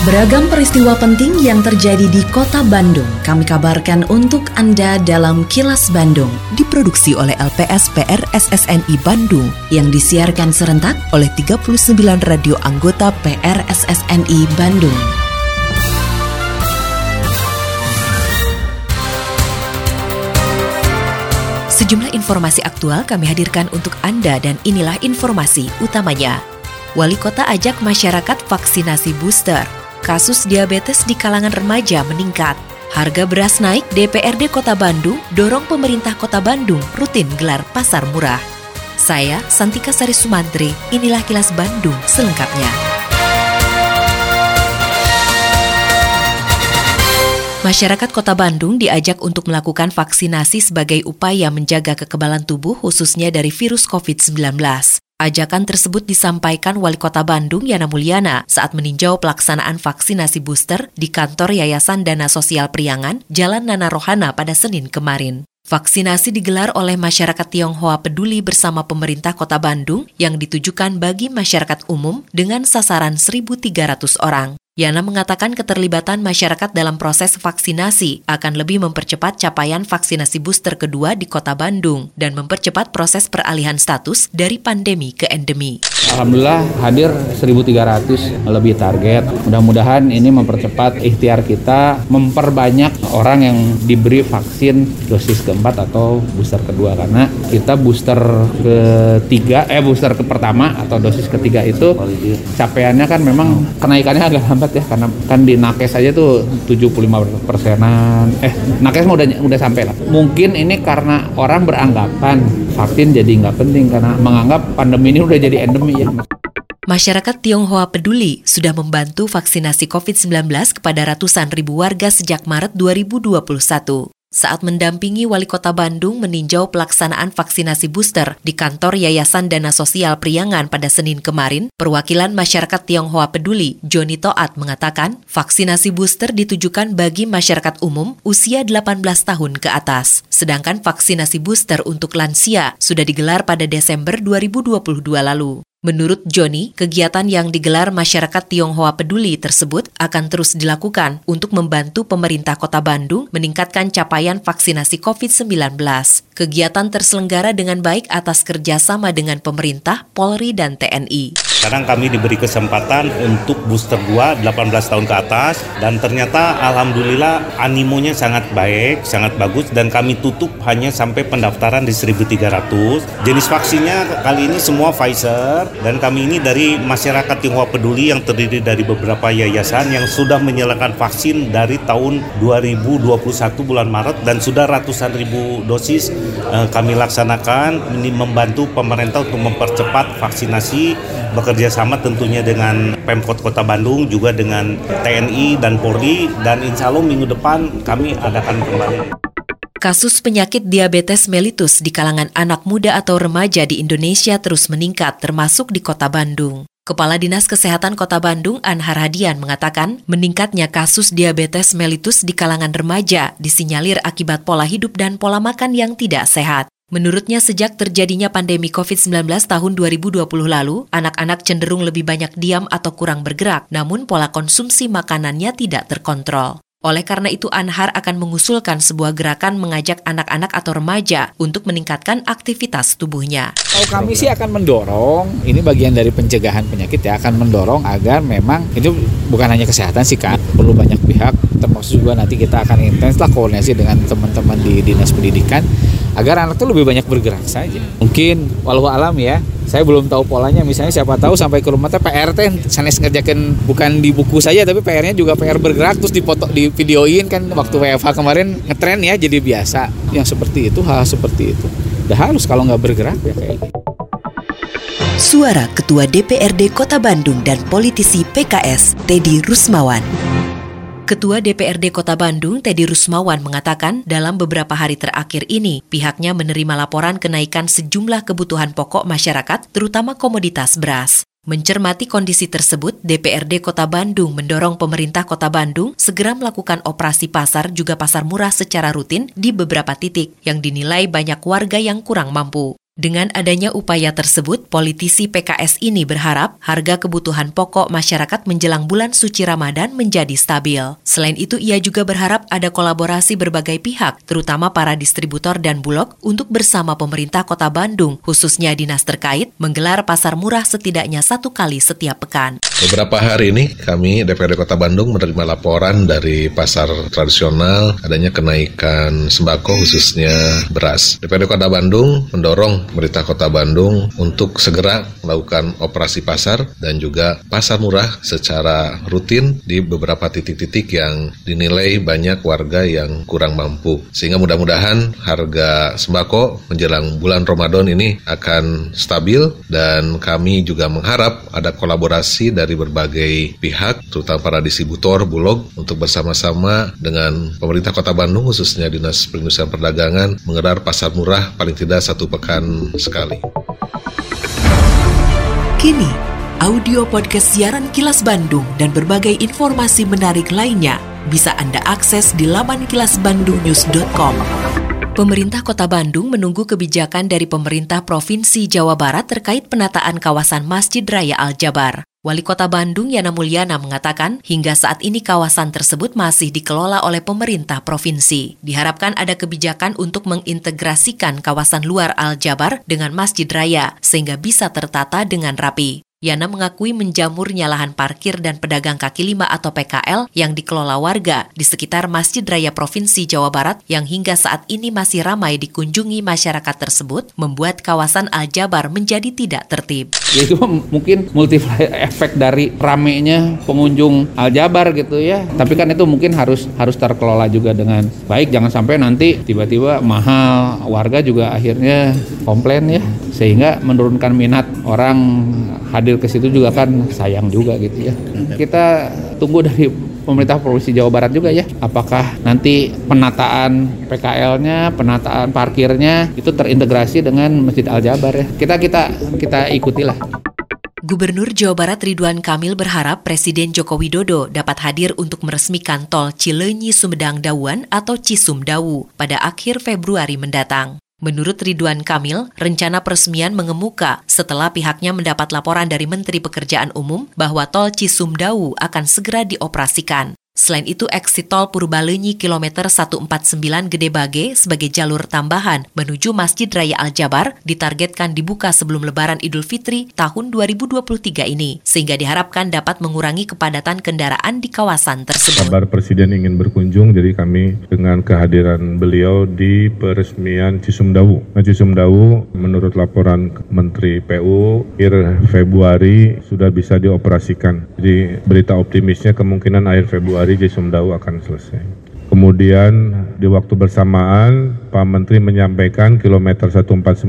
Beragam peristiwa penting yang terjadi di kota Bandung kami kabarkan untuk Anda dalam Kilas Bandung. Diproduksi oleh LPS PR SSNI Bandung yang disiarkan serentak oleh 39 radio anggota PR SSNI Bandung. Sejumlah informasi aktual kami hadirkan untuk Anda dan inilah informasi utamanya. Wali Kota ajak masyarakat vaksinasi booster kasus diabetes di kalangan remaja meningkat. Harga beras naik, DPRD Kota Bandung dorong pemerintah Kota Bandung rutin gelar pasar murah. Saya, Santika Sari Sumantri, inilah kilas Bandung selengkapnya. Masyarakat Kota Bandung diajak untuk melakukan vaksinasi sebagai upaya menjaga kekebalan tubuh khususnya dari virus COVID-19. Ajakan tersebut disampaikan Wali Kota Bandung Yana Mulyana saat meninjau pelaksanaan vaksinasi booster di kantor Yayasan Dana Sosial Priangan, Jalan Nana Rohana pada Senin kemarin. Vaksinasi digelar oleh masyarakat Tionghoa peduli bersama pemerintah kota Bandung yang ditujukan bagi masyarakat umum dengan sasaran 1.300 orang. Yana mengatakan keterlibatan masyarakat dalam proses vaksinasi akan lebih mempercepat capaian vaksinasi booster kedua di kota Bandung dan mempercepat proses peralihan status dari pandemi ke endemi. Alhamdulillah hadir 1.300 lebih target. Mudah-mudahan ini mempercepat ikhtiar kita memperbanyak orang yang diberi vaksin dosis keempat atau booster kedua. Karena kita booster ketiga eh booster ke pertama atau dosis ketiga itu capaiannya kan memang kenaikannya agak lambat ya. Karena kan di nakes aja tuh 75 persenan. Eh nakes mau udah udah sampai lah. Mungkin ini karena orang beranggapan vaksin jadi nggak penting. Karena menganggap pandemi ini udah jadi endemi ya Masyarakat Tionghoa peduli sudah membantu vaksinasi COVID-19 kepada ratusan ribu warga sejak Maret 2021 saat mendampingi Wali Kota Bandung meninjau pelaksanaan vaksinasi booster di kantor Yayasan Dana Sosial Priangan pada Senin kemarin, perwakilan masyarakat Tionghoa Peduli, Joni Toat mengatakan, vaksinasi booster ditujukan bagi masyarakat umum usia 18 tahun ke atas. Sedangkan vaksinasi booster untuk lansia sudah digelar pada Desember 2022 lalu. Menurut Joni, kegiatan yang digelar masyarakat Tionghoa peduli tersebut akan terus dilakukan untuk membantu pemerintah kota Bandung meningkatkan capaian vaksinasi COVID-19. Kegiatan terselenggara dengan baik atas kerjasama dengan pemerintah, Polri, dan TNI. Sekarang kami diberi kesempatan untuk booster 2 18 tahun ke atas. Dan ternyata alhamdulillah animonya sangat baik, sangat bagus. Dan kami tutup hanya sampai pendaftaran di 1300. Jenis vaksinnya kali ini semua Pfizer. Dan kami ini dari masyarakat Tionghoa Peduli yang terdiri dari beberapa yayasan yang sudah menyalakan vaksin dari tahun 2021 bulan Maret. Dan sudah ratusan ribu dosis eh, kami laksanakan. Ini membantu pemerintah untuk mempercepat vaksinasi bekerja sama tentunya dengan Pemkot Kota Bandung juga dengan TNI dan Polri dan insya Allah minggu depan kami adakan kembali. Kasus penyakit diabetes mellitus di kalangan anak muda atau remaja di Indonesia terus meningkat termasuk di Kota Bandung. Kepala Dinas Kesehatan Kota Bandung Anhar Hadian mengatakan meningkatnya kasus diabetes mellitus di kalangan remaja disinyalir akibat pola hidup dan pola makan yang tidak sehat. Menurutnya sejak terjadinya pandemi COVID-19 tahun 2020 lalu, anak-anak cenderung lebih banyak diam atau kurang bergerak, namun pola konsumsi makanannya tidak terkontrol. Oleh karena itu, Anhar akan mengusulkan sebuah gerakan mengajak anak-anak atau remaja untuk meningkatkan aktivitas tubuhnya. Kalau kami sih akan mendorong, ini bagian dari pencegahan penyakit ya, akan mendorong agar memang itu bukan hanya kesehatan sih kan, perlu banyak pihak, termasuk juga nanti kita akan intens lah koordinasi dengan teman-teman di dinas pendidikan agar anak tuh lebih banyak bergerak saja. Mungkin walau alam ya, saya belum tahu polanya misalnya siapa tahu sampai ke rumah teh teh sanes ngerjakan bukan di buku saja tapi PR-nya juga PR bergerak terus dipoto di videoin kan waktu WFH kemarin ngetren ya jadi biasa yang seperti itu hal seperti itu udah harus kalau nggak bergerak ya kayak gitu. Suara Ketua DPRD Kota Bandung dan politisi PKS Teddy Rusmawan. Ketua DPRD Kota Bandung, Teddy Rusmawan, mengatakan dalam beberapa hari terakhir ini, pihaknya menerima laporan kenaikan sejumlah kebutuhan pokok masyarakat, terutama komoditas beras. Mencermati kondisi tersebut, DPRD Kota Bandung mendorong pemerintah Kota Bandung segera melakukan operasi pasar juga pasar murah secara rutin di beberapa titik yang dinilai banyak warga yang kurang mampu. Dengan adanya upaya tersebut, politisi PKS ini berharap harga kebutuhan pokok masyarakat menjelang bulan suci Ramadan menjadi stabil. Selain itu, ia juga berharap ada kolaborasi berbagai pihak, terutama para distributor dan bulog, untuk bersama pemerintah kota Bandung, khususnya dinas terkait, menggelar pasar murah setidaknya satu kali setiap pekan. Beberapa hari ini kami DPRD Kota Bandung menerima laporan dari pasar tradisional adanya kenaikan sembako khususnya beras. DPRD Kota Bandung mendorong pemerintah Kota Bandung untuk segera melakukan operasi pasar dan juga pasar murah secara rutin di beberapa titik-titik yang dinilai banyak warga yang kurang mampu. Sehingga mudah-mudahan harga sembako menjelang bulan Ramadan ini akan stabil dan kami juga mengharap ada kolaborasi dari berbagai pihak, terutama para distributor, bulog, untuk bersama-sama dengan pemerintah Kota Bandung, khususnya Dinas Perindustrian Perdagangan, menggelar pasar murah paling tidak satu pekan sekali. Kini, audio podcast siaran Kilas Bandung dan berbagai informasi menarik lainnya bisa Anda akses di laman kilasbandungnews.com. Pemerintah Kota Bandung menunggu kebijakan dari pemerintah Provinsi Jawa Barat terkait penataan kawasan Masjid Raya Al-Jabar. Wali Kota Bandung Yana Mulyana mengatakan hingga saat ini kawasan tersebut masih dikelola oleh pemerintah provinsi. Diharapkan ada kebijakan untuk mengintegrasikan kawasan luar Al-Jabar dengan Masjid Raya sehingga bisa tertata dengan rapi. Yana mengakui menjamurnya lahan parkir dan pedagang kaki lima atau PKL yang dikelola warga di sekitar Masjid Raya Provinsi Jawa Barat yang hingga saat ini masih ramai dikunjungi masyarakat tersebut membuat kawasan Al-Jabar menjadi tidak tertib. Ya itu mungkin multiplier efek dari ramenya pengunjung Al-Jabar gitu ya. Tapi kan itu mungkin harus harus terkelola juga dengan baik. Jangan sampai nanti tiba-tiba mahal warga juga akhirnya komplain ya sehingga menurunkan minat orang hadir ke situ juga kan sayang juga gitu ya. Kita tunggu dari pemerintah provinsi Jawa Barat juga ya. Apakah nanti penataan PKL-nya, penataan parkirnya itu terintegrasi dengan Masjid Al Jabar ya. Kita kita kita ikutilah. Gubernur Jawa Barat Ridwan Kamil berharap Presiden Joko Widodo dapat hadir untuk meresmikan tol Cileunyi Sumedang Dawuan atau Cisumdawu pada akhir Februari mendatang. Menurut Ridwan Kamil, rencana peresmian mengemuka setelah pihaknya mendapat laporan dari Menteri Pekerjaan Umum bahwa tol Cisumdawu akan segera dioperasikan. Selain itu, exit tol Purbalenyi kilometer 149 Gede Bage sebagai jalur tambahan menuju Masjid Raya Al-Jabar ditargetkan dibuka sebelum Lebaran Idul Fitri tahun 2023 ini, sehingga diharapkan dapat mengurangi kepadatan kendaraan di kawasan tersebut. Kabar Presiden ingin berkunjung, jadi kami dengan kehadiran beliau di peresmian Cisumdawu. Nah, Cisumdawu menurut laporan Menteri PU, akhir Februari sudah bisa dioperasikan. Jadi berita optimisnya kemungkinan akhir Februari hari Cisumdawu akan selesai. Kemudian di waktu bersamaan Pak Menteri menyampaikan kilometer 149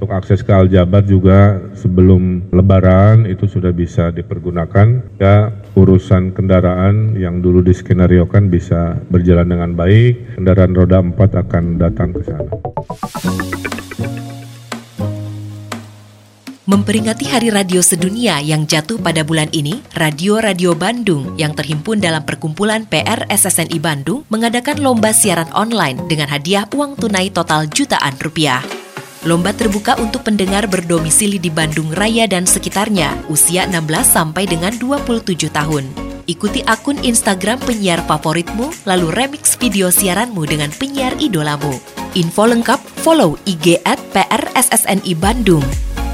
untuk akses ke Aljabar juga sebelum lebaran itu sudah bisa dipergunakan ya urusan kendaraan yang dulu diskenariokan bisa berjalan dengan baik kendaraan roda 4 akan datang ke sana. Memperingati Hari Radio Sedunia yang jatuh pada bulan ini, Radio-Radio Bandung yang terhimpun dalam perkumpulan PR SSNI Bandung mengadakan lomba siaran online dengan hadiah uang tunai total jutaan rupiah. Lomba terbuka untuk pendengar berdomisili di Bandung Raya dan sekitarnya, usia 16 sampai dengan 27 tahun. Ikuti akun Instagram penyiar favoritmu, lalu remix video siaranmu dengan penyiar idolamu. Info lengkap follow IG at PRSSNI Bandung.